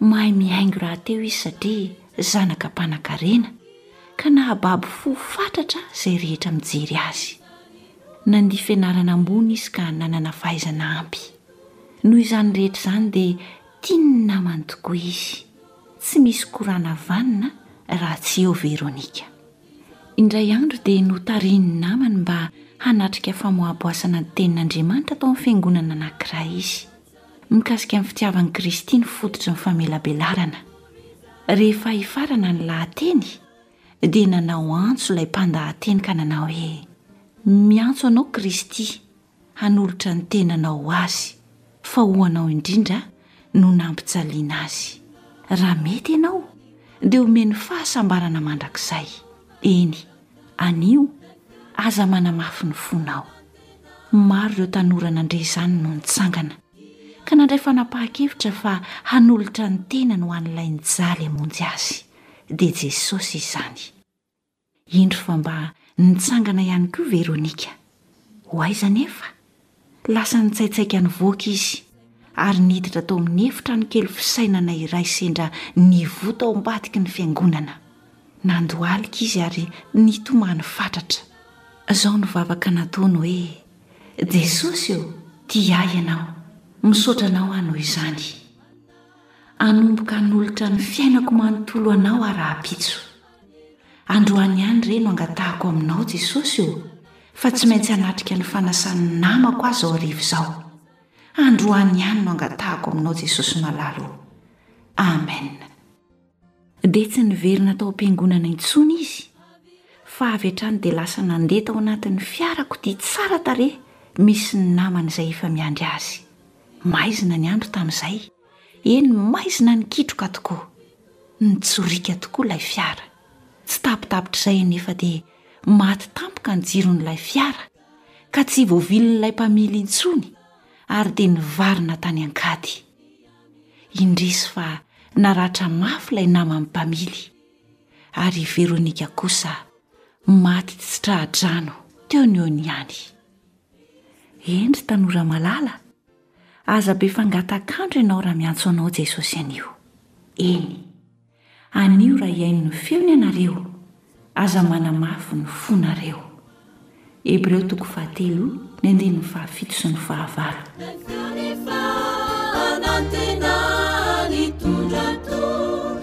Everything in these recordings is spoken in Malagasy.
Mahay mihaingo rahateo izy satria zanaka mpanankarena, ka nahababo fo fatratra izay rehetra mijery azy. Nandia fianarana ambony izy ka nanana fahaizana ampy. Noho izany rehetra izany dia tian'ny namany tokoa izy. Tsy misy korana vanona raha tsy eo Veronica. Indray andro dia notarihin'ny namany mba hanatrika famoaboasana ny Tenin'Andriamanitra tao amin'ny fiangonana anankiray izy. mikasika ny fitiavan'i Kristy ny fototry ny famelabelarana. Rehefa hifarana ny lahateny dia nanao antso ilay mpandahateny ka nanao hoe, Miantso anao Kristy hanolotra ny tenanao ho Azy, fa ho anao indrindra no nampijaliana Azy. Raha mety ianao dia omen'ny fahasambarana mandrakizay. Eny. Anio, aza manamafy ny fonao. Maro ireo tanora nandre izany no nitsangana, ka nandray fanapahan-kevitra fa hanolotra ny tenany ho an'ilay nijaly hamonjy azy, dia Jesosy izany. Indro fa mba nitsangana ihany koa Veronika. Ho aiza anefa? Lasa nitsaitsaika nivoaka izy, ary niditra tao amin'ny efitrano kely fisainana iray sendra nivoha tao ambadiky ny fiangonana. Nandohalika izy ary nitomany fatratra. Izao no vavaka nataony hoe, Jesosy ô, tia ahy Ianao. Misaotra Anao aho noho izany. Hanomboka hanolotra ny fiainako manontolo Anao aho rahampitso. Androany ihany re no angatahako aminao Jesosy o, fa tsy maintsy hanatrika ny fanasan'ny namako aho zao hariva zao. Androany ihany no angatahako aminao Jesosy malala o. Amen. Dia tsy niverina tao am-piangonana intsony izy fa avy hatrany dia lasa nandeha tao anatin'ny fiarakodia tsara tarehy misy ny namany izay efa miandry azy. Maizina ny andro tamin'izay. Eny, maizina nikitroka tokoa. Nitsoriaka tokoa ilay fiara. Tsy tapitapitr'izay anefa dia maty tampoka ny jiron'ilay fiara, ka tsy voavilin'ilay mpamily intsony ary dia nivarina tany an-kady. Indrisy fa naratra mafy ilay naman'ny mpamily, ary i Veronica kosa maty tsy tra-drano teo ny eo ny any. Eny ry tanora malala! Aza be fangatakandro ianao raha miantso anao Jesosy anio. Eny. Anio raha hihaino ny feony ianareo. Aza manamafy ny fonareo. Hebreo toko fahatelo, ny andininy fahafito sy ny fahavalo. Nefany fa anantenany hitondra antoa.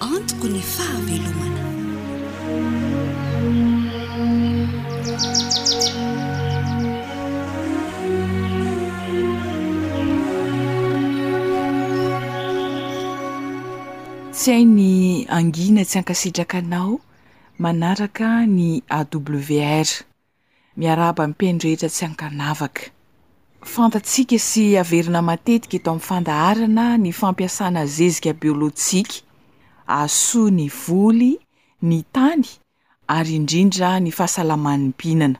Antoko ny fahavelomana. Tsy hay ny hangina tsy hankasitraka anao manaraka ny AWR. Miarahaba ny mpino rehetra tsy ankanavaka. Fantatsika sy averina matetika eto amin'ny fandaharana ny fampiasana zezika biolojika hahasoa ny voly, ny tany ary indrindra ny fahasalaman'ny mpihinana.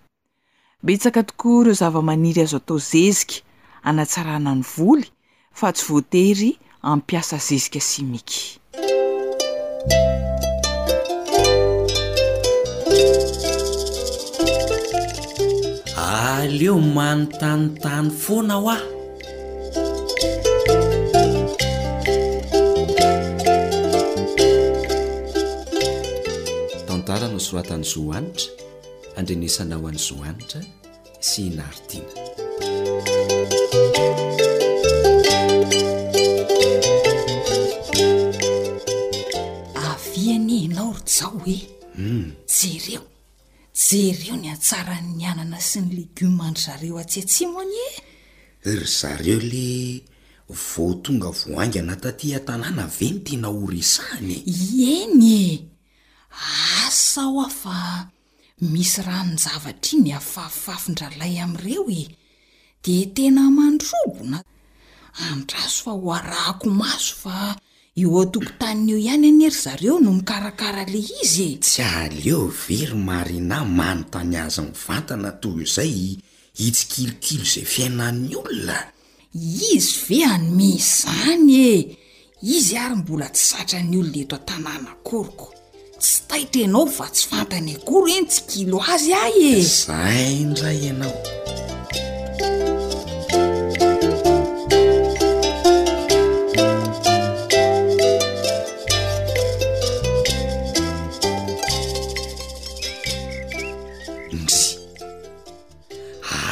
Betsaka tokoa ireo zavamaniry azo atao zezika hanatsarana ny voly fa tsy voatery hampiasa zezika simika. Aleo manontanintany foana hoa. Tantara nosoratan'i Zohanitra, andrenesana ho an'i Zohanitra, sy i Nartina. Avy anie ianao ry Jao e. Hmm. Jereo, jereo ny hatsaran'ny anana sy ny legioma an-dry zareo atsy atsimo anie. Ry zareo le vao tonga vao haingana taty an-tanàna ve no tena ho resahana e? Ieny e. Asa ho'a fa. misy ranon-javatra iny afafafin-dRalay amin'ireo e! dia tena mandrobo na. Andraso fa ho arahako maso fa eo an-tokotaniny eo ihany anie ry zareo no mikarakara ilay izy e! Tsy aleo ve ry Marina manontany azy mivantana toy izay hitsikilikilo izay fiainan'ny olona Izy ve anome izany e! Izy ary mbola tsy zatran'ny olona eto an-tanàna akory ko. Tsy taitra ianao fa tsy fantany akory e ny tsikilo azy ahy e! Izay indray ianao!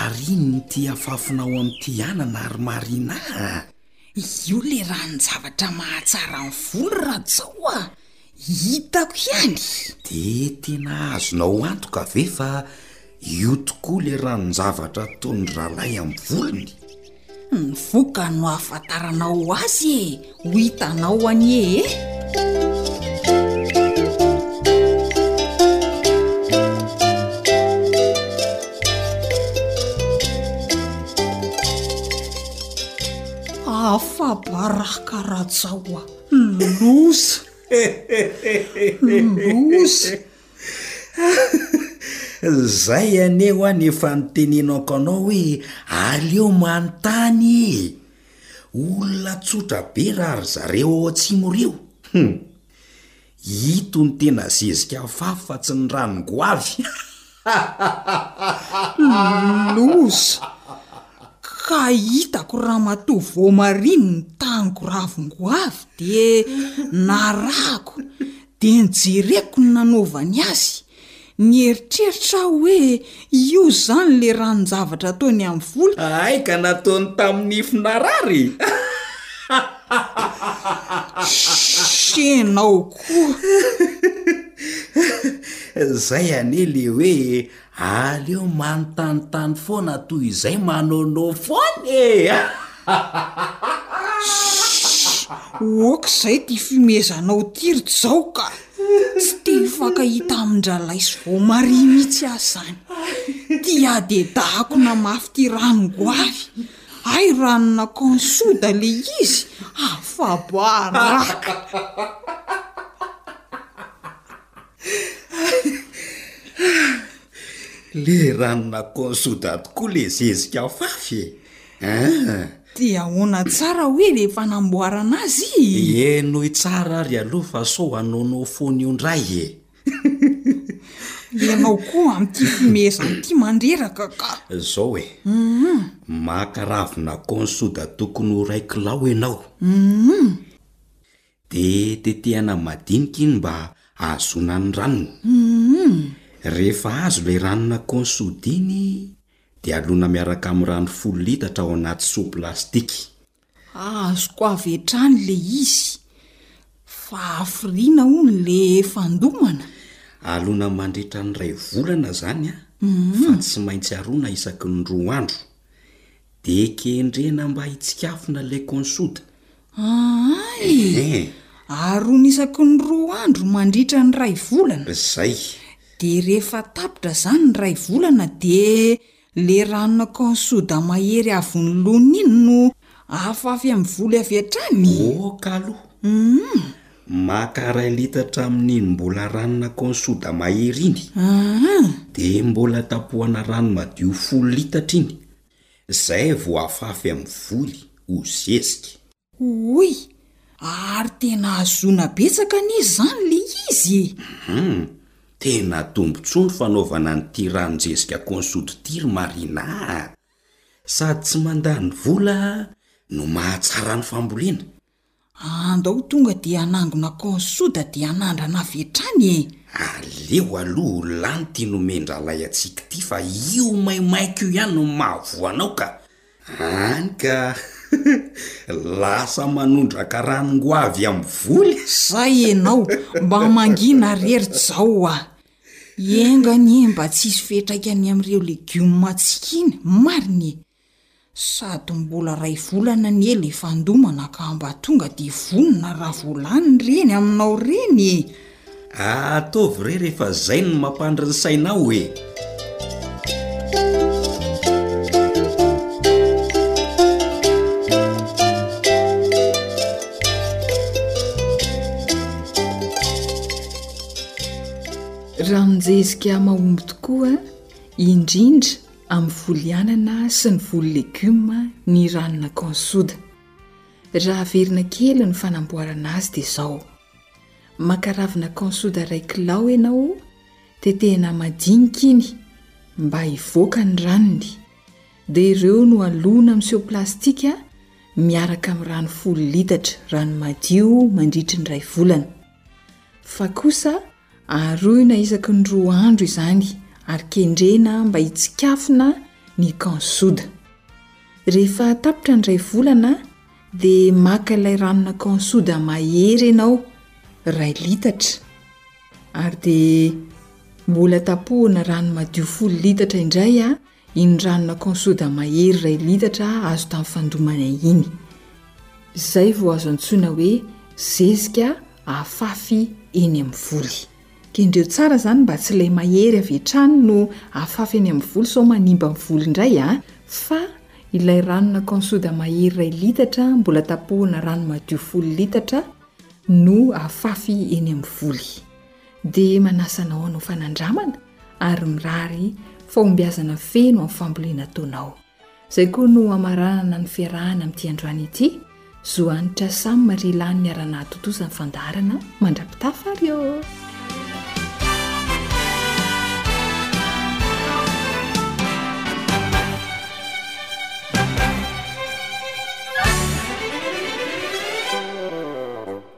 Ary inn ity afafonao amin'ity anana ary marina a! Io le ranon-javatra mahatsara ny volo Rajao a! Hitako ihany! De tena azonao antoka ve fa io tokoa le ranon-javatra ataon'ny rahalahy amin'ny volony? Ny vokany no ahafantaranao azy e, ho hitanao anie e! Afabaraka Rajao a! Loza! Loza! Zay anie ho an efa nitenenako anao hoe aleo manontany e! Olona tsotra be raha ry zareo ao atsimo reo! Hum! Ito ny tena zezika fafa tsy ny ranom goavy! Loza! Ka hitako ramatoa voamariny ny taniko ravin goavy dia narahako! Dia nojereko ny nanaovany azy, nieritreritra aho hoe io izany ilay ranon-javatra ataony amin'ny vola. Hay ka nataony tamin'ny nify narary e! Sy ianao koa! Izay anie ilay hoe Aleo manontanintany foana toy izay manaonao foana e! Shh! Oka izay ity fihomezanao ity ry Jao ka! Tsy te hifankahita amin-dRalahy sy voamaria mihitsy aho izany. Tiadedahako namafy ity ranom-goavy. Hay ranona Kaonsoda ilay izy! Afa-baraka! Le ranona konsoda tokoa le zezika afafy e! Hein! Dia ahoana tsara hoy le fanamboarana azy e? Henoy tsara ary aloha fa sao hanono fony io ndray e! Ianao koa amin'ity fimehezana ity mandreraka ka! Zao e! Maka ravina konsoda tokony ho iray kilao ianao. De tetehana madinika iny mba ahazoana ny ranony. Humm. Rehefa azo ilay ranona consoude iny de alona miaraka amin'ny rano folo litatra ao anaty seau plastique. Azoko avy hatrany le izy. Fa hafiriana hono le efa ndomana. Alona mandritra ny iray volana izany an, fa tsy maintsy arona isaky ny roa andro. De kendrena mba hitsikafona ilay consoude. Ahay! Ehe! Ary ho nisaky ny roa andro mandritra ny ray volana. Zay. Dia rehefa tapitra zany ny ray volana dia le ranona kaonsoda mahery avon'ny lona iny no afafy amin'ny voly avy hatrany? Oh ka aloha! Hum! Maka ray litatra amin'iny mbola ranona kaonsoda mahery iny. Aah! Dia mbola tapohana rano madio folo litatra iny. Zay vao afafy amin'ny voly ho zezika. Hoy, ary tena ahazoana betsaka anie izany le izy e! Hum, tena tombotsoa ny fanaovana an'ity ranon-jezika Consoud ity ry Marina a! Sady tsy mandany vola no mahatsara ny fambolena. Andao tonga dia hanangona kaon-soda dia hanandrana avy hatrany e! Aleo aloha ho lany ity nomen-drahalahy antsika ity fa io maimaika io ihany no mahavoa anao ka! Any ka! Lasa manondraka ranon-goavy amin'ny voly! Zay ianao! Mba mangina ary ery Jao a! Enga anie mba tsy hisy fiantraikany amin'ireo legioma antsika iny, marina e! Sady mbola ray volana anie le fandomana ka mba tonga de vonona raha vao lany reny aminao reny e! Ataovy re rehefa zay no mampandry ny sainao e! Ranonjezika mahomby tokoa indrindra. amin'ny voly anana sy ny voly legioma ny ranona corn soda. Raha averina kely ny fanamboarana azy dia izao, maka ravina corn soda iray kilao ianao, tetehina madinika iny mba hivoaka ny ranony, dia ireo no alona amin'ny seau plastika miaraka amin'ny rano folo litatra rano madio mandritry ny iray volana. Fa kosa Aharoina isaky ny roa andro izany ary kendrena mba hitsikafona ny kaonsoda. Rehefa tapitra ny iray volana dia maka ilay ranona kaonsoda mahery ianao, iray litatra, ary dia mbola tapohana rano madio folo litatra indray. Iny ranona Consuda mahery iray litatra azo tamin'ny fandomana iny. Izay vao azo antsoina hoe zezika afafy eny amin'ny voly. Kendreo tsara izany mba tsy ilay mahery avy hatrany no afafy eny amin'ny voly sao manimba ny voly indray an! Fa ilay ranona Consuda mahery iray litatra mbola tapohina rano madio folo litatra no afafy eny amin'ny voly. dia manasa anao hanao fanandramana ary mirary fahombiazana feno amin'ny fambolena ataonao. Izay koa no hamaranana ny fiarahana amin'ity androany ity. Zo hanitra Sam ry lany miara-nahatontosa ny fandaharana mandra-pitafa ary ô!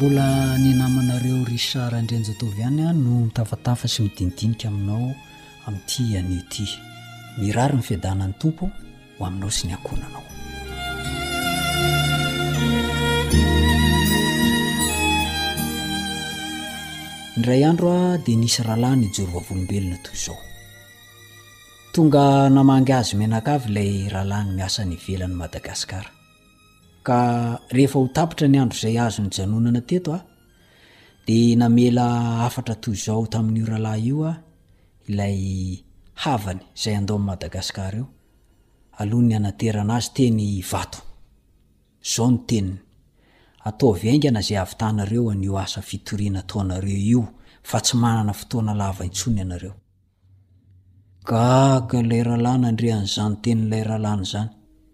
Mbola ny namanareo Richard Andrianjatovo ihany aho no mitafatafa sy midinidinika aminao amin'ity anio ity. Mirary ny fiadanan'ny Tompo. ho aminao sy ny ankohonanao. Ny ray andro a dia nisy rahalahy nijoro vavolombelona toy izao. Tonga namangy azy menakavy ilay rahalahiny miasa any ivelan'i Madagasikara. Ka rehefa ho tapitra ny andro izay azo nijanonana teto a, dia namela hafatra toy izao tamin'io rahalahy io a, ilay havany izay andao amin'i Madagascar eo, alohan'ny hanaterana azy teny Ivato. Izao no teniny, Ataovy haingana izay havitanareo an'io asa fitoriana ataonareo io fa tsy manana fotoana lava intsony ianareo. Gaga ilay rahalahy nandre an'izany tenin'ilay rahalany izany.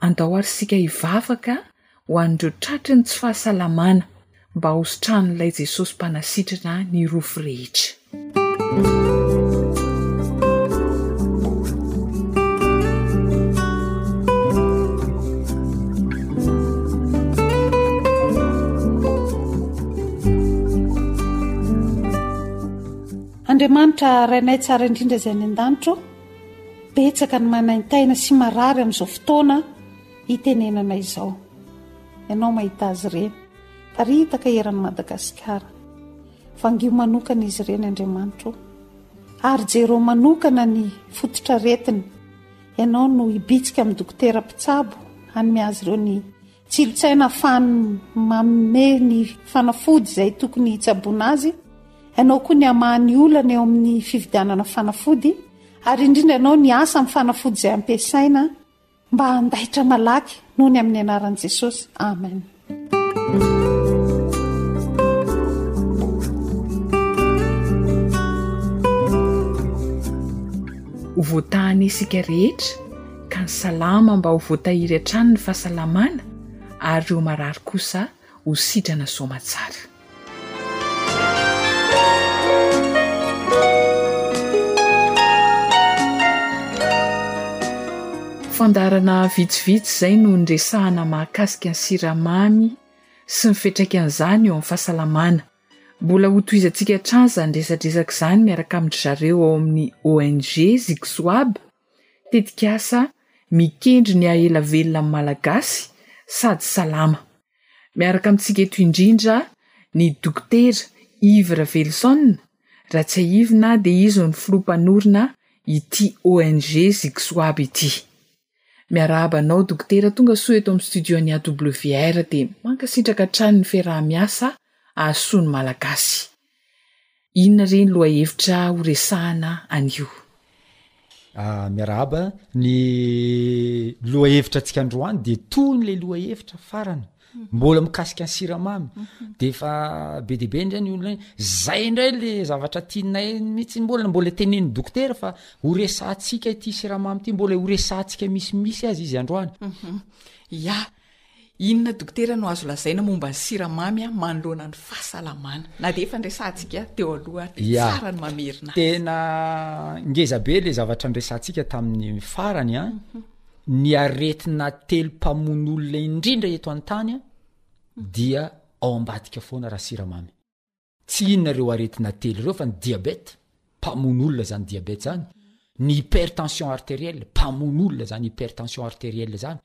Andao ary isika hivavaka ho an'ireo tratry ny tsy fahasalamana mba hositranin'ilay Jesosy Mpanasitrana ny rofy rehetra. Andriamanitra Rainay tsara indrindra izay any an-danitra ô! Betsaka ny manaintaina sy marary amin'izao fotoana itenenana izao. Ianao mahita azy ireny. Paritaka eran'i Madagasikara. Vangio manokana izy ireny Andriamanitra o. Ary jereo manokana ny fototr'aretiny. Ianao no hibitsika amin'ny dokotera mpitsabo hanome azy ireo ny Tsiritsaina ahafahany manome ny fanafody izay tokony hitsaboana azy, ianao koa ny hamaha ny olana eo amin'ny fividianana fanafody, ary indrindra ianao ny asa amin'ny fanafody izay ampiasaina, mba handaitra malaky noho ny amin'ny anaran'i Jesosy. Amen. ho voatahan'isika rehetra ka ny salama mba ho voatahiry hatrany ny fahasalamana ary ireo marary kosa ho sitrana soamatsara. Fandaharana vitsivitsy izay no niresahana mahakasika ny siramamy sy ny fiantraikan'izany eo amin'ny fahasalamana. Mbola hotohizantsika hatrany izany resadresaka izany miaraka amin-dry zareo ao amin'ny ONG Zixoab Tetikasa mikendry ny haha-ela velona ny Malagasy sady salama. Miaraka amintsika eto indrindra ny Dokotera Yves Raveloson, raha tsiahivina dia izy no filoha mpanorina ity ONG Zixoab ity. Miarahaba anao Dokotera tonga soa eto amin'ny Studio-n'ny AWR dia mankasitraka hatrany ny fiaraha-miasa hahasoa ny Malagasy. Inona re ny lohahevitra horesahana anio? Miarahaba, ny lohahevitr'antsika androany de toy ny le lohahevitra farany mbola mikasika ny siramamy de efa be de be indray ny olona hoe zay indray le zavatra tianay mihitsy mbola mbola tenenin'ny dokotera fa horesahantsika ity siramamy ity mbola horesahantsika misimisy aza izy androany. Ya. Inona dokotera no azo lazaina momba ny siramamy manoloana ny fahasalamana? Na dia efa niresahantsika teo aloha ary dia yeah. tsara ny mamerina azy. Tena ngeza be ilay zavatra niresahantsika tamin'ny farany a. Ah. Mm -hmm. Ny aretina telo mpamono olona indrindra eto an-tany a mm -hmm. dia ao ambadika foana raha siramamy. Tsy inona ireo aretina telo ireo fa ny diabeta, mpamono olona izany diabeta izany, ny hypertension arterielle, mpamono olona izany hypertension arterielle izany,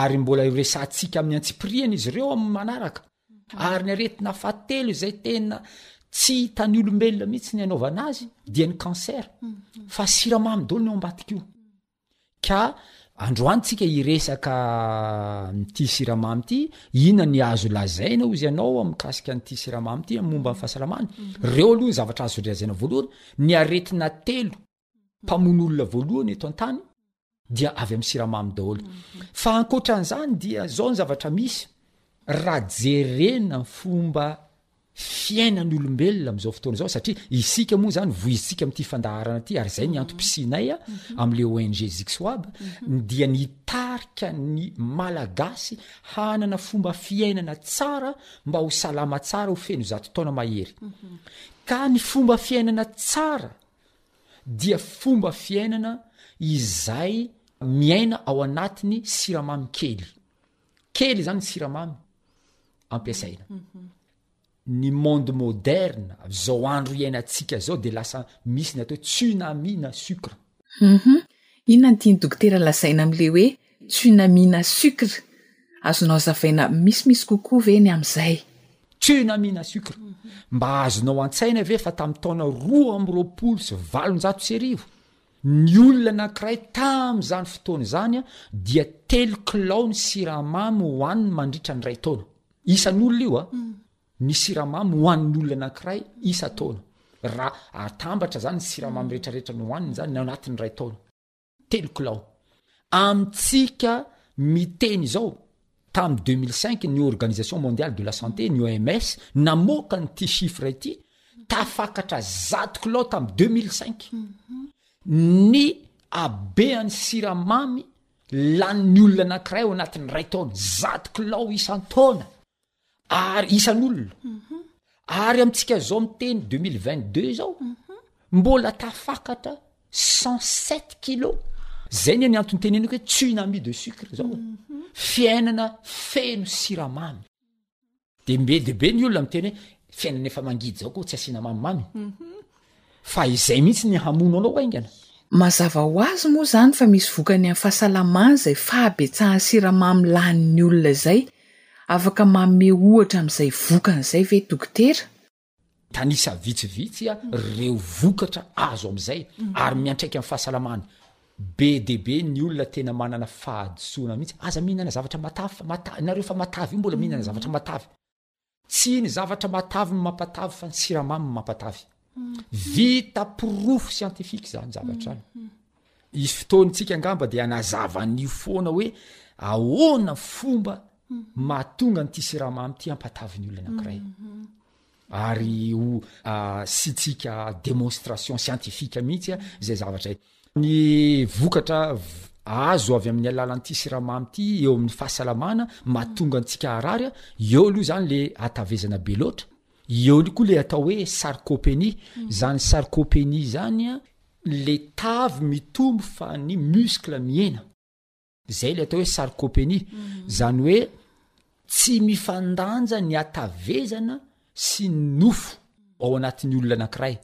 ary mbola iresahantsika amin'ny antsipirihany izy ireo amin'ny manaraka. Ary ny aretina fahatelo izay tena tsy hitan'ny olombelona mihitsy ny anaovana azy dia ny cancer. Fa siramamy daholo ny ao ambadika io. Ka androany tsika hiresaka amin'ity siramamy ity, inona ny azo lazaina hozy ianao mikasika an'ity siramamy ity amin'ny momba ny fahasalamana? Mhm. Reo aloha ny zavatra azo lazaina voalohany, ny aretina telo mpamono olona voalohany eto an-tany dia avy amin'ny siramamy daholo. Mhm. Fa ankoatra an'izany dia zao ny zavatra misy, raha jerena fomba fiainan'ny olombelona amin'izao fotoana izao satria isika moa izany voizintsika amin'ity fandaharana ity ary izay ny antom-pisianay a amin'ilay ONG Zixoab dia ny hitarika ny Malagasy hanana fomba fiainana tsara mba ho salama tsara ho feno zato taona mahery ka ny fomba fiainana tsara dia fomba fiainana izay miaina ao anatiny siramamy kely kely izany ny siramamy ampiasaina ny monde moderne zao andro iainantsika zao de lasa misy ny atao hoe tsunami na sucre mhm. inona ny tiany dokotera lazaina am'le hoe tsunami na sucre azonao azavaina misimisy kokoa ve ny am'izay tsunami na sucre mba azonao an-tsaina ve fa tamin'ny taona roa am'roapolo sy valonjato sy arivo Ny olona anankiray tamin'izany fotoana izany dia telo kilaon'ny siramamy hohaniny mandritra ny iray taona. Isan'olona io ny siramamy hohanin'ny olona anankiray isan-taona. Raha atambatra izany ny siramamy rehetrarehetra nohaniny izany ny anatin'ny iray taona. Telo kilao. Amintsika miteny izao Tamin'ny deux mille cinq ny Organisation Mondiale de la Santé, ny OMS, namoaka an'ity chiffre ity, tafakatra zato kilao tamin'ny deux mille cinq ny habean'ny siramamy lanin'ny olona anankiray ao anatin'ny iray taona, zato kilao isan-taona. ary isan'olona ary amintsika zao miteny deux mille vingt deux zao mbola tafakatra cent sept kilo zay ny ny antony teneniko hoe tsunami de sucre zao fiainana feno siramamy de mbe de be ny olona miteny hoe fiainana efa mangidy zao koa tsy asiana mamimamy fa izay mihitsy ny hamono anao haingana. Mazava ho azy moa izany fa misy vokany amin'ny fahasalamana izay fahabetsahan'ny siramamy lanin'ny olona izay. Afaka manome ohatra amin'izay vokany izay ve dokotera? Tanisa vitsivitsy ireo vokatra azo amin'izay ary miantraika amin'ny fahasalamana. Be dia be ny olona tena manana fahadisoana mihitsy. Aza mihinana zavatra matavy fa matavy, nareo fa matavy io mbola mihinana zavatra matavy. Tsy ny zavatra matavy no mampatavy fa ny siramamy no mampatavy. Vita porofo scientifique zany zavatra any. Hisy fotoantsika angamba dia hanazava an'io foana hoe ahoana fomba mahatonga an'ity siramamy ity hampatavy ny olona anankiray. Ary ho asiantsika démonstration scientifique mihitsy izay zavatra izay. Ny vokatra azo avy amin'ny alalan'ity siramamy ity eo amin'ny fahasalamana mahatonga antsika harary a, eo aloha zany le hatavezana be loatra, eo aloha koa le atao hoe sarcopenie, zany sarcopenie zany a le tavy mitombo fa ny muscle mihena. zay le atao hoe sarcopenie zany hoe tsy mifandanja ny atavezana sy ny nofo ao anatin'ny olona anakiray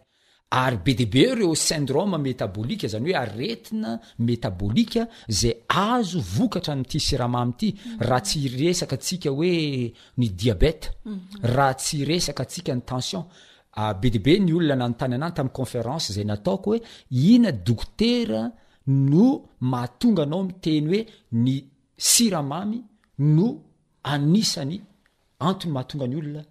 ary be de be reo syndrome metabolika zany hoe aretina metabolika zay azo vokatra amty siramamy ty raha tsy iresaka atsika hoe ny diabeta raha tsy iresaka atsika ny tension ah, be de be ny olona nanontany anany tamy conference zay nataoko hoe ina dokotera no mahatonga anao miteny hoe ny siramamy no anisany antony mahatonga ny olona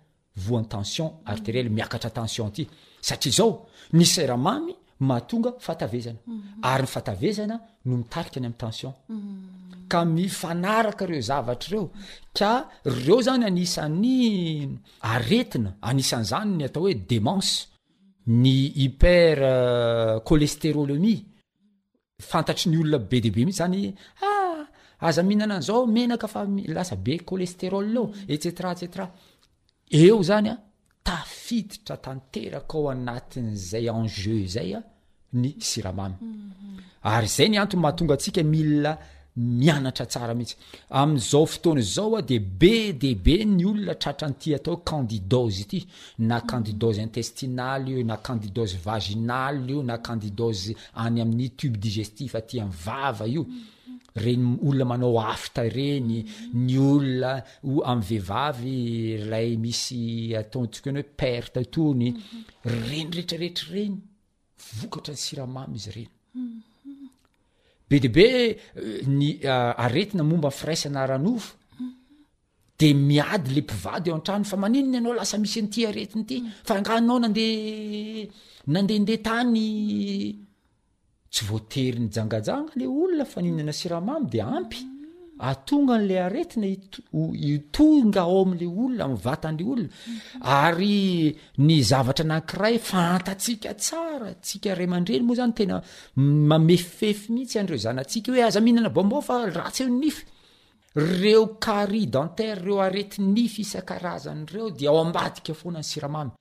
voan'ny tension arterielle miakatra tension ity satria izao ny siramamy mahatonga fatavezana mhm. ary ny fatavezana no mitarika any amin'ny tension mhm. ka mifanaraka ireo zavatra ireo ka reo zany anisan'ny aretina anisan'izany ny atao hoe demence ny hyper cholestérolemie fantatry ny olona be de be mihitsy zany ha ah, aza mihinana an'zao menaka fa lasa be cholestérol ao etc etc eo zany a tafiditra tanteraka ao anatin'izay enjeu zay a ny siramamy ary izay ny antony mahatonga antsika mila mianatra tsara mihitsy amin'izao fotoana izao a de be de be ny olona tratra an'ity atao hoe candidose ity na candidose intestinaly io na candidose vaginaly io na candidose any amin'ny tube digestif aty amin'ny vava io reny olona manao afta ireny ny olona o amin'ny vehivavy ilay misy ataontsika ny hoe perte tony reny retraretra ireny vokatra ny siramamy izy ireny be de be eh, ny ah, aretina momba ny firaisana ara-nofo de miady le mpivady eo an-trano fa maninona ianao lasa misy an'ity aretiny ity fa angahanao nandeha nandehandeha tany tsy voatery ny jangajanga le olona fa ninana siramamy de ampy atonga an'le aretina hito- ho- hitonga ao amin'le olona amin'ny vatan'le olona ary Ny zavatra anankiray fantatsika tsara, tsika ray aman-dreny moa zany tena mamefifefy mihitsy an'ireo zanatsika hoe aza mihinana bonbon fa ratsy eo ny nify. Ireo carie dentaire, ireo areti-nify isan-karazany ireo dia ao ambadika foana ny siramamy.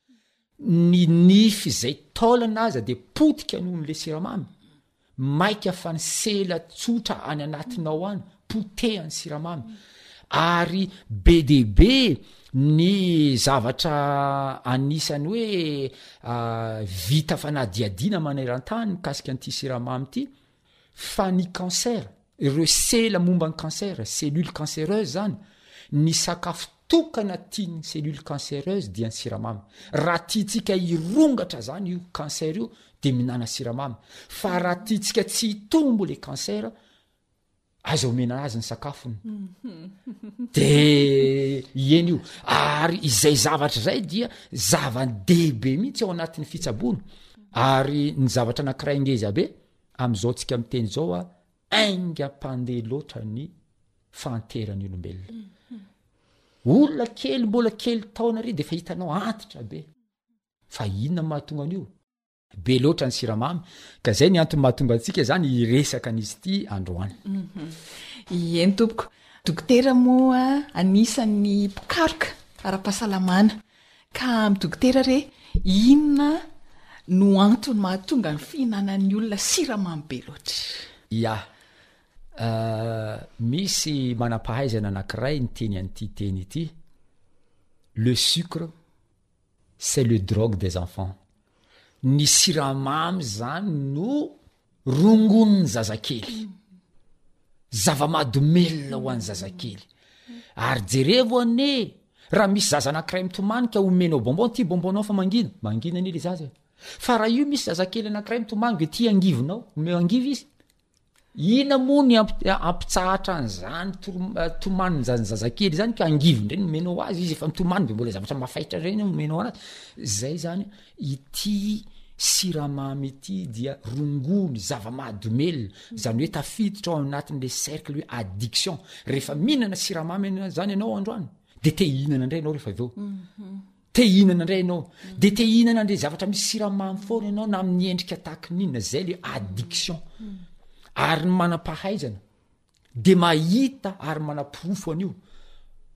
Ny nify izay taolana aza dia potika noho an'ilay siramamy. Maika fa ny sela tsotra any anatinao any potehan'ny siramamy ary be dia be ny zavatra anisan'ny hoe ah, vita fanadihadiana maneran-tany mikasika an'ity siramamy ity fa ny kansera. Ireo sela momba ny cancer, cellules cancéreuses, zany, ny sakafo tokana tian'ny cellules cancéreuses dia ny siramamy. Raha tiantsika hirongatra zany io cancer io dia mihinana siramamy. Fa raha tiantsika tsy hitombo le cancer, aza omena azy ny sakafony. De ieny io. Ary izay zavatra izay dia zava-dehibe mihitsy ao anatin'ny fitsaboana. Ary ny zavatra anankiray ngezabe, Amizao tsika miteny zao a ainga pandeha loatra ny fahanteran'ny olombelona olona kely mbola kely taona re de fa hitanao antitra be fa inona mahatonga an'io be loatra ny siramamy ka zay ny antony mahatonga antsika zany hiresaka an'izy ity androany mhm. ieny tompoko dokotera moa anisan'ny mpikaroka ara-pahasalamana Ka amin'ny dokotera re inona no antony mahatonga ny fihinanan'ny olona siramamy be loatra? Ia. Misy manam-pahaizana anankiray niteny an'ity teny ity, Le sucre c'est le drogue des enfants. Ny siramamy izany no rongon'ny zazakely zava-madomelona ho an'ny zazakely ary jerevo ane raha misy zaza anakiray mitomany ka omenao bonbon ty bonbonao fa mangina mangina anie le zaza fa raha io misy zazakely anakiray mitomany de ty angivonao ome angivo izy ina moa ny ampitsahatra an'zany tomanny eh, zany zazakely zany ka angivony reny omenao azy izy efa mitomany de mbola zavatra mafaitra reny omenao anazy zay zany Ity siramamy ity dia rongony, zava-mahadomelina, izany hoe tafiditra ao anatin'ilay cercle hoe addiction. Rehefa mihinana siramamy izany ianao androany, dia te hihinana indray ianao rehefa avy eo. Mhm. Te hihinana indray ianao. Mhm. Dia te hihinana an'ilay zavatra misy siramamy foana ianao na amin'ny endrika tahaka ny inona izay ilay addiction. Mhm. Ary ny manam-pahaizana, de mahita ary manaporofo an'io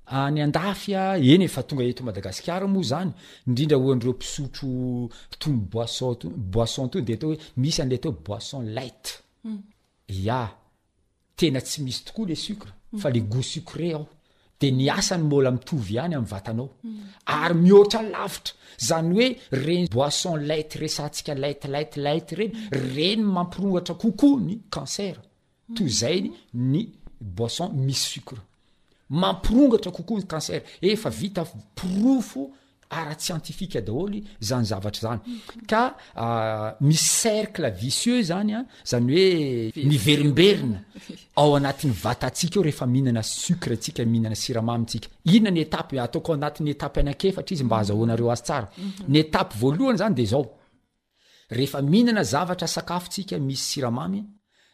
any andafy a, eny e fa tonga eto Madagasikara moa zany, indrindra ho an'ireo mpisotro itony boisson to- boisson itony de atao hoe misy an'le atao hoe boisson light, ya tena tsy misy tokoa le sucre fa le gout sucré ao, de ny asany mbola mitovy ihany amin'ny vatanao, ary mihoatra lavitra, zany hoe reny boisson light resahantsika light light light reny, reny mampirongatra kokoa ny cancer. Toy izay ny boisson misy sucre. Mampirongatra kokoa ny cancer. Efa vita porofo ara-tsiantifika daholo izany zavatra izany. Ka misy cercle vicieux izany, izany hoe miverimberina ao anatin'ny vatantsika ao rehefa mihinana sucre isika, mihinana siramamy isika. Inona ny étape? Ataoko ao anatin'ny étape anankiefatra izy mba hazahoanareo azy tsara. Ny étape voalohany izany dia izao. Rehefa mihinana zavatra sakafo tsika misy siramamy a,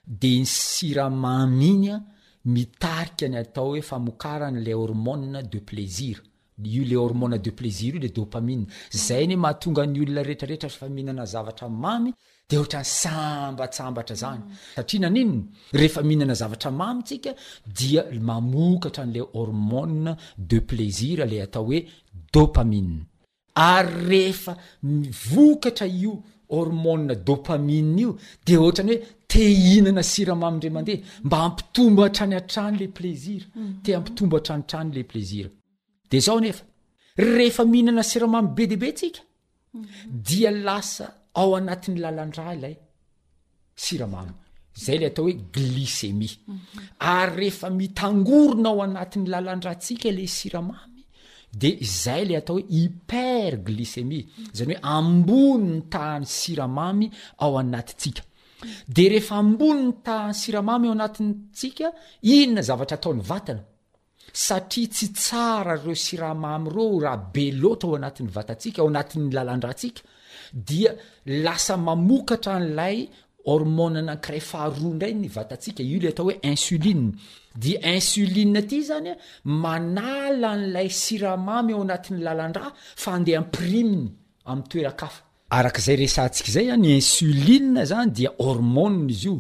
de iny siramamy iny a mitarika ny atao hoe famokarany le hormone de plaisir, io le hormone de plaisir io le dopamine, zay anie mahatonga ny olona rehetra rehetra rehefa mihinana zavatra mamy de ohatrany sambatsambatra zany, satria naninona? Rehefa mihinana zavatra mamy tsika dia mamokatra anle hormone de plaisir le atao hoe dopamine. Ary rehefa mivokatra io hormone dopamine io dia ohatrany hoe te hihinana siramamy indray mandeha mba hampitombo hatrany hatrany le plaisir, te hampitombo hatrany hatrany le plaisir. De zao nefa, rehefa mihinana siramamy be dia be tsika dia lasa ao anatin'ny lalan-drà ilay. siramamy zay le atao hoe glisemi ary rehefa mitangorona ao anatin'ny lalandratsika le siramamy de izay le atao hoe hyper glisemi zany hoe ambony ny tahany siramamy ao anatintsika de rehefa ambony ny tahany siramamy ao anatintsika inona zavatra ataon'ny vatana Satria tsy tsara ireo siramamy ireo raha be loatra ao anatin'ny vatantsika, ao anatin'ny lalan-drantsika, dia lasa mamokatra an'ilay hormone anankiray faharoa indray ny vatantsika, io ilay atao hoe insuline. Dia insuline ity izany an, manala an'ilay siramamy ao anatin'ny lalan-dra fa andeha ampiriminy amin'ny toeran-kafa. Araka izay resahantsika izay an, ny insuline izany dia hormone izy io,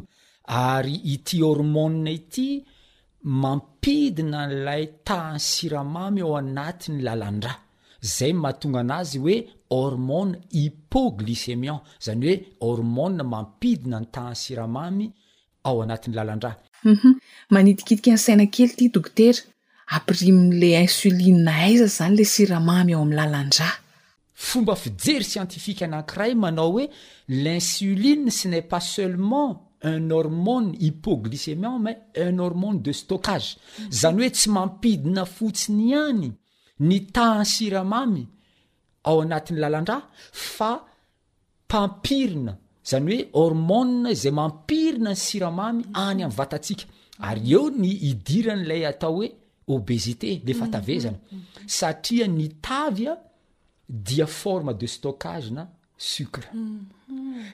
ary ity hormone ity mampidina an'ilay tahan'ny siramamy ao anatin'ny lalan-drà, izay mahatonga anazy hoe hormone hypoglycemiant, izany hoe hormone mampidina ny tahan'ny siramamy ao anatin'ny lalan-drà. Hum, manitikitika ny saina kely ity dokotera, ampirimin'ilay insuline aiza izany ilay siramamy ao amin'ny lalan-drà? Fomba fijery siantifika anankiray manao hoe l'insuline ce n'est pas seulement un hormone hypoglycémiant mais un hormone de stockage, izany hoe tsy mampidina fotsiny ihany ny tahan'ny siramamy ao anatin'ny lalan-drà fa Mpampirina, izany hoe hormones izay mampirina ny siramamy any amin'ny vatantsika, ary eo ny idiran'ilay atao hoe obésité, le fatavezana, satria ny tavy a, dia forme de stockage-na sucre.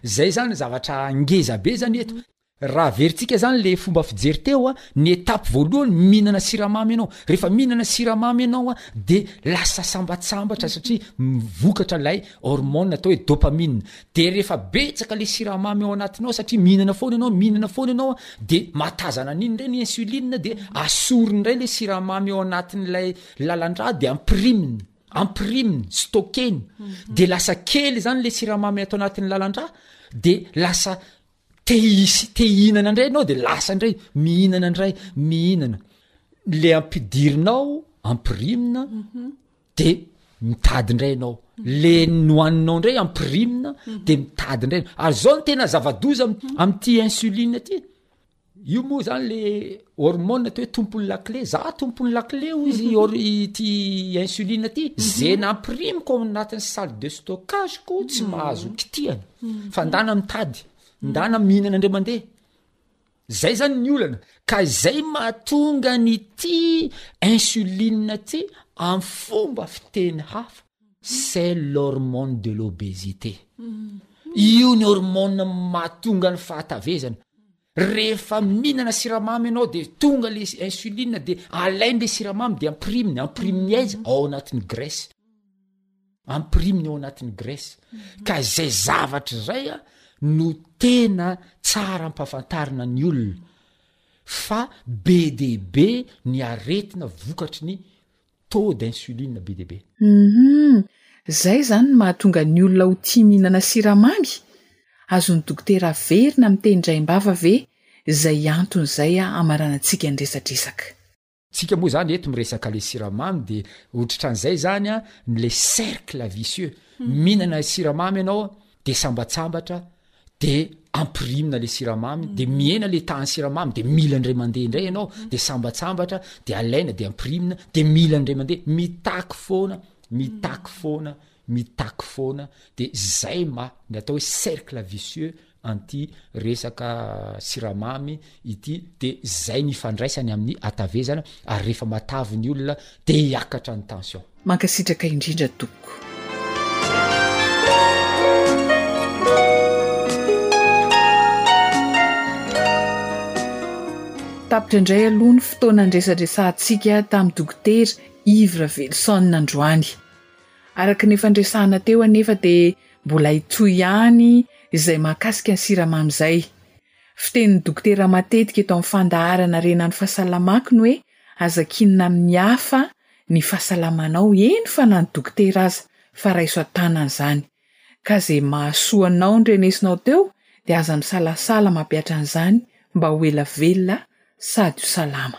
Zay zany zavatra ngeza be zany eto. Raha averintsika izany le fomba fijery teo a, ny étape voalohany mihinana siramamy ianao, rehefa mihinana siramamy ianao a de lasa sambatsambatra satria mivokatra ilay hormone atao hoe dopamine, de rehefa betsaka le siramamy ao anatinao satria mihinana foana ianao, mihinana foana ianao a de mahatazana an'iny indray ny insuline de asoriny indray le siramamy ao anatin'ilay lalan-drà de ampiriminy, ampiriminy, stockeny, de lasa kely izany le siramamy ato anatin'ny lalan-drà de lasa. te hisy te hihinana ndray anao de lasa ndray mihinana ndray mihinana le ampidirinao ampirimina mhm. de mitady ndray anao le nohaninao ndray ampirimina mhm. de mitady ndray ary zao no tena zava-doza amty insuline ty io moa zany le hormone toy hoe tompon'ny lakile za tompon'ny lakile o izy ity insuline ty mhm. ze nampirimiko ao anatin'ny salle de stockage ko tsy mhm. mahazo kitihana mhm. fa ndana mitady ndana mihinana andre mandeha zay zany ny olana ka izay mahatonga ny ity insuline ty am fomba fiteny hafa c'est l'hormone de l'obesité io ny hormone mahatonga ny fahatavezana Rehefa mihinana siramamy ianao de tonga le insuline de alainy le siramamy de ampiriminy, ampiriminy aiza? Ao anatin'ny graisse. Ampiriminy ao anatin'ny graisse. Ka izay zavatra izay a no tena tsara ampahafantarina ny olona fa be dia be ny aretina vokatry ny taux d'insuline be dia be. Humm, zay zany no mahatonga ny olona ho tia mihinana siramamy? Azon'ny dokotera averina amin'ny teny draim-bava ve zay antony zay hamaranantsika ny resadresaka? Tsika moa zany eto miresaka le siramamy de hotritran'izay zany an le cercle vicieux, mihinana siramamy ianao, de sambatsambatra de ampirimina le siramamy de mm. mihena le tahan'ny siramamy de mila ndray mandeha indray ianao mm. de sambatsambatra de alaina de ampirimina de mila ndray mandeha mitaky foana mitaky mm. foana mitaky foana de zay ma ny atao hoe cercle vicieux anty resaka siramamy ity de zay nifandraisany amin'ny hatavezana ary rehefa matavy ny olona de hiakatra ny tension. Mankasitraka indrindra tompoko. Tapitra indray aloha ny fotoana niresadresahantsika tamin'ny Dokotera Yves Raveloson androany. Araka ny efa niresahana teo anefa dia mbola hitohy ihany izay mahakasika ny siramamy izay. Fitenin'ny dokotera matetika eto amin'ny fandaharana renan'ny fahasalamako ny hoe aza kinina amin'ny hafa ny fahasalamanao, eny fa na ny dokotera aza fa raiso an-tanana izany. Ka izay mahasoa anao ny renesinao teo dia aza misalasala mampihatra an'izany mba ho ela velona sady ho salama.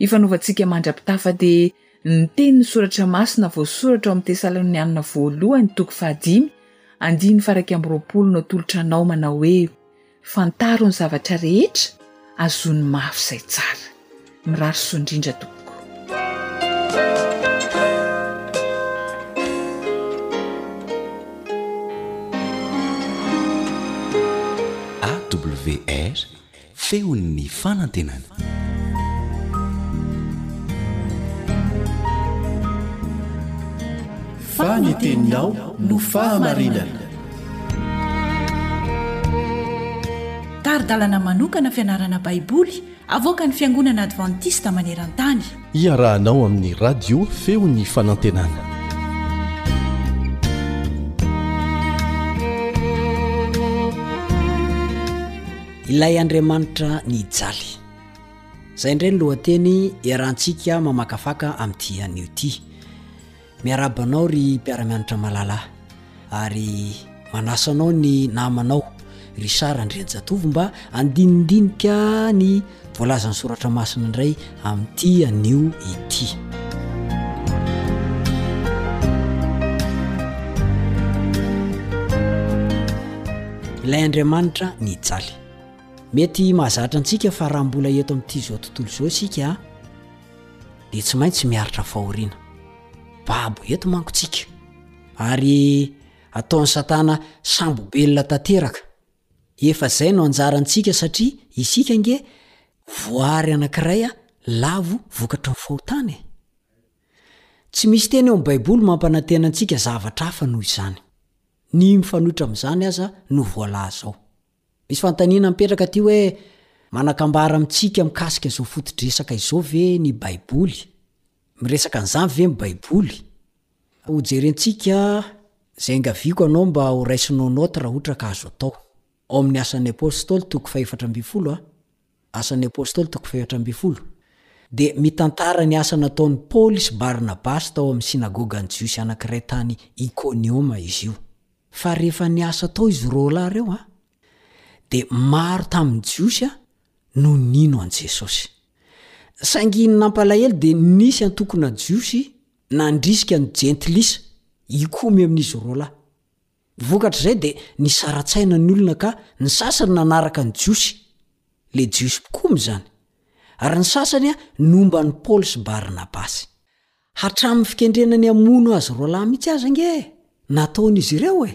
Ifanaovantsika mandra-pitafa dia ny tenin'ny soratra masina voasoratra ao amin'ny Tesalonianina voalohany toko fahadimy andininy faharaika amby roapolo no atolotra anao manao hoe Fantaro ny zavatra rehetra, azony mafy izay tsara. Mirary soa indrindra tompoko. AWR Feon'ny fanantenana. Fa ny teninao no fahamarinana. Tari-dalana manokana fianarana Baiboly avoakan'ny Fiangonana Advantista maneran-tany. Iarahanao amin'ny Radio Feon'ny Fanantenana. Ilay Andriamanitra nijaly. Izay indray ny lohateny iarahantsika mamakafaka amin'ity anio ity. Miarahaba anao ry mpiara-mianatra malala ary manasa anao ny namanao Richard Andrianjatovo mba handinidinika ny Voalazan'ny soratra masina indray amin'ity anio ity. Ilay Andriamanitra nijaly. Mety mahazatra antsika fa raha mbola eto amin'ity izao tontolo izao isika dia tsy maintsy miaritra fahoriana. Babo eto manko tsika ary ataon'ny satana sambobelona tanteraka Efa zay no anjarantsika satria isika ange voary anankiray lavo vokatry ny fahotana e! Tsy misy teny ao amin'ny baiboly mampanantena antsika zavatra hafa noho izany. Ny mifanohitra amin'izany aza no voalaza ao. Misy fanontaniana mipetraka aty hoe manakambara amintsika mikasika izao foto-dresaka izao ve ny baiboly? Miresaka an'izany ve ny baiboly? Ho jerentsika izay engaviako anao mba ho raisinao naoty raha ohatra ka azo atao. Ao amin'ny Asan'ny Apostoly toko fahefatra ambin'ny folo a. Asan'ny Apostoly toko fahefatra ambin'ny folo. Dia mitantara ny asa nataon'i Paoly sy Barnabasy tao amin'ny synagogan'ny Jiosy anankiray tany Ikonioma izy io. Fa rehefa niasa tao izy roalahy ireo a, dia maro tamin'ny Jiosy no nino an'i Jesosy. Saingy ny nampalahelo dia nisy antokona Jiosy nandrisika ny Jentilisa hikomy amin'izy roalahy. Vokatr'izay dia nisara-tsaina ny olona ka ny sasany nanaraka ny Jiosy, ilay Jiosy mpikomy izany, ary ny sasany nomba an'i Paoly sy Barnabasy. Hatramin'ny fikendrena ny hamono azy roalahy mihitsy aza ange nataon'izy ireo e!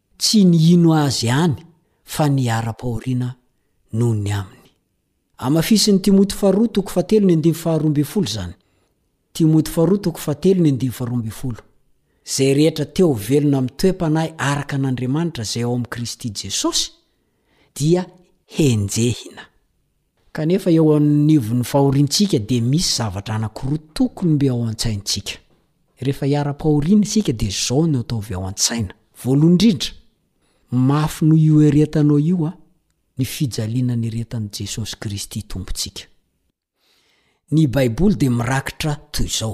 Tsy ny hino azy ihany fa ny hiara-pahoriana noho ny aminy. Hamafisin'i Timoty faharoa toko fahatelo ny andininy faharoa ambin'ny folo izany, Timoty faharoa toko fahatelo ny andininy faharoa ambin'ny folo, Izay rehetra te ho velona amin'ny toe-panahy araka an'Andriamanitra izay ao amin'i Kristy Jesosy dia henjehina. Kanefa eo anivon'ny fahoriantsika dia misy zavatra anankiroa tokony mby ao an-tsaintsika. Rehefa hiara-pahoriana isika dia izao no ataovy ao an-tsaina. Voalohany indrindra, mafy noho io eretanao io aho, ny fijaliana niretan'i Jesosy Kristy Tompontsika. Ny Baiboly dia mirakitra toy izao.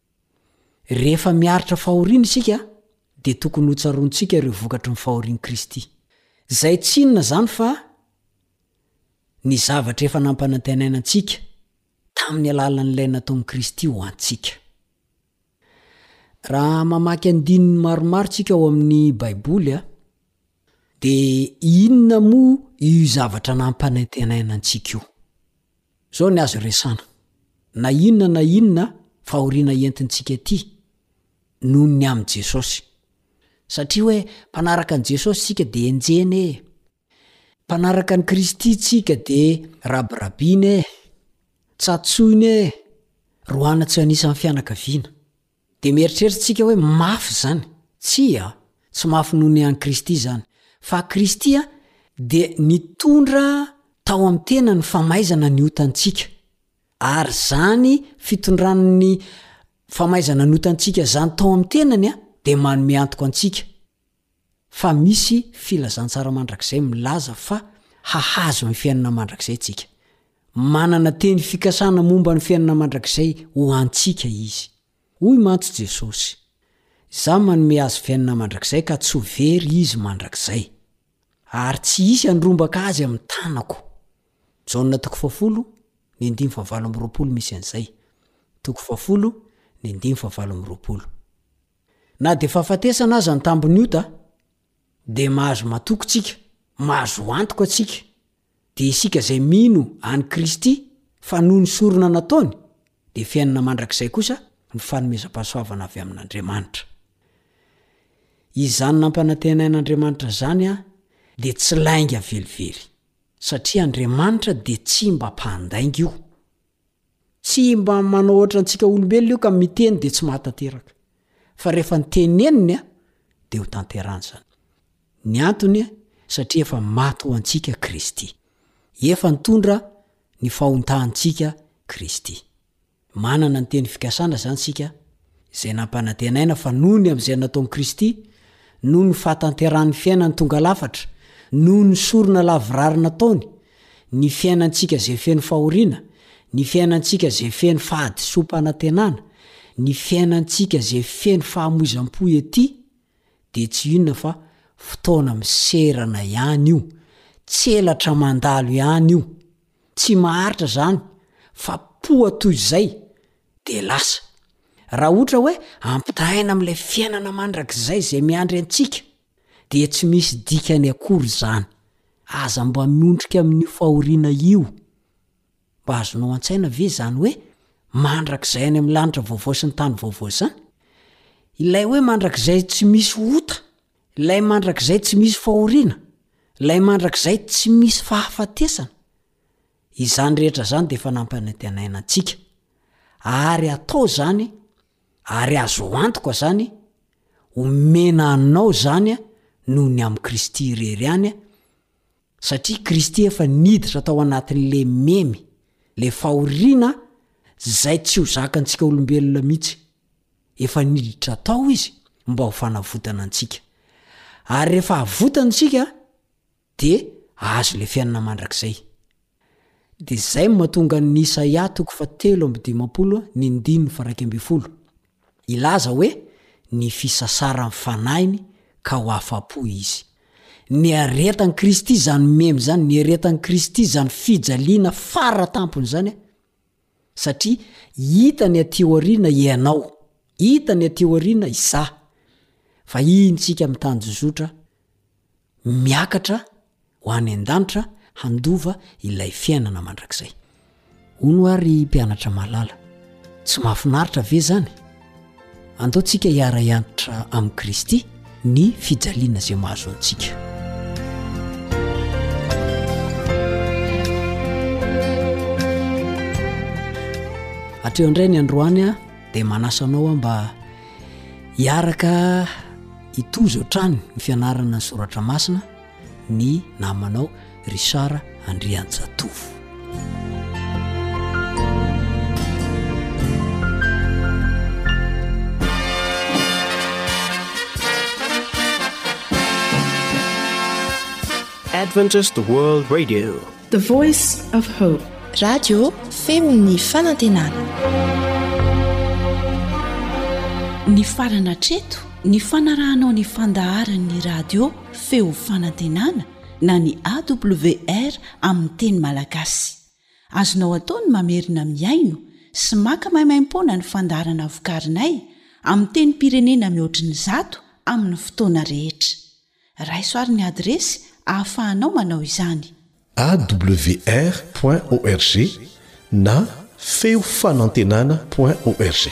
Rehefa miaritra fahoriana isika dia tokony hotsaroantsika ireo vokatry ny fahorian'i Kristy. Izay tsy inona izany fa ny zavatra efa nampanantenaina antsika tamin'ny alalan'ilay nataon'i Kristy ho antsika. Raha mamaky andininy maromaro tsika ao amin'ny Baiboly, Dia inona moa io zavatra nampanantenaina antsika io? Izao ny azo resana, na inona na inona fahoriana entintsika ity, noho ny amin'i Jesosy. Satria hoe mpanaraka an'i Jesosy isika dia enjehina ee. Mpanaraka an'i Kristy isika dia rabirabiana ee. Tsatsoina ee. Roahina tsy anisan'ny fianakaviana. Dia mieritreritsika hoe mafy izany. Tsia, tsy mafy noho ny an'i Kristy izany. Fa Kristy dia nitondra tao amin'ny tenany famaizana ny otantsika. Ary izany fitondran'ny famaizana ny otantsika izany tao amin'ny tenany dia manome antoko antsika. fa misy filazantsara mandrakizay milaza fa hahazo ny fiainana mandrakizay tsika. Manana teny fikasana momba ny fiainana mandrakizay ho antsika Izy. Hoy mantsy Jesosy, Izaho manome azy fiainana mandrakizay ka tsy ho very izy mandrakizay. Ary tsy hisy handrombaka azy amin'ny tanako. Jaona toko fahafolo, ny andininy fahavalo amby roapolo misy an'izay. Toko fahafolo, ny andininy fahavalo amby roapolo. Na dia fahafatesana aza ny tambin'ny ota, dia mahazo matoky tsika, mahazo antoka tsika. Dia isika izay mino an'i Kristy fa noho ny sorona nataony, dia fiainana mandrakizay kosa no fanomezam-pahasoavana avy amin'Andriamanitra. Izany nampanantenain'Andriamanitra izany dia tsy lainga velively, satria Andriamanitra dia tsy mba mpandainga io. Tsy mba manao ohatra antsika olombelona io ka miteny dia tsy mahatanteraka. Fa rehefa nteneniny dia ho tanterahany izany. Ny antony satria efa maty ho antsika Kristy. Efa nitondra ny fahontahantsika Kristy. Manana ny teny fikasana izany isika izay nampanantenaina fa noho ny amin'izay nataon'i Kristy, noho ny fahatanterahan'ny fiainany tonga lafatra, noho ny sorona lavorary nataony, ny fiainantsika izay feno fahoriana, ny fiainantsika izay feno fahadisoam-panantenana, ny fiainantsika izay feno fahamoizam-po ety, dia tsy inona fa fotoana miserana ihany io, tselatra mandalo ihany io. Tsy maharitra izany, fa poa toy izay, dia lasa. Raha ohatra hoe ampitahaina amin'ilay fiainana mandrakizay izay miandry antsika, dia tsy misy dikany akory izany. Aza mba miondrika amin'io fahoriana io. Mba azonao an-tsaina ve izany hoe mandrakizay any amin'ny lanitra vaovao sy ny tany vaovao izany? Ilay hoe mandrakizay tsy misy ota, ilay mandrakizay tsy misy fahoriana, ilay mandrakizay tsy misy fahafatesana. Izany rehetra izany dia efa nampanantenaina antsika, ary atao izany, ary azo antoka izany, omena anao izany noho ny amin'i Kristy irery ihany, satria Kristy efa niditra tao anatin'ilay memy, ilay fahoriana izay tsy ho zakantsika olombelona mihitsy. Efa niditra tao Izy mba ho fanavotana antsika. Ary rehefa avotana isika, dia ahazo ilay fiainana mandrakizay. Dia izay no mahatonga an'i Isaia toko fahatelo amby dimampolo ny ndininy faraika ambin'ny folo hilaza hoe ny fisasaran'ny fanahiny ka ho afa-po izy. Niaretan'i Kristy izany memy izany, niaretan'i Kristy izany fijaliana fara tampony izany. satria hitany aty aoriana hianao, hitany aty aoriana izaho, fa hihintsika mitanjozotra miakatra ho any an-danitra handova ilay fiainana mandrakizay. Hono ary mpianatra malala, tsy mahafinaritra ve izany? Andao tsika hiara-hiantitra amin'i Kristy ny fijaliana izay mahazo antsika. Hatreo indray ny androany a, dia manasa anao aho mba hiaraka hitozo hatrany ny fianarana ny soratra masina. ny namanao Richard Andrianjatovo. Adventist World Radio The Voice of Hope Radio Femon'ny Fanantenana Ny farana treto ny fanarahanao ny fandaharan'ny radio Feo fanantenana na ny AWR amin'ny teny malagasy. Azonao atao ny mamerina mihaino sy maka maimaimpoana ny fandaharana vokarinay amin'ny tenim-pirenena mihoatry ny zato amin'ny fotoana rehetra. Raiso ary ny adiresy ahafahanao manao izany. awr.org na feofanantenana.org.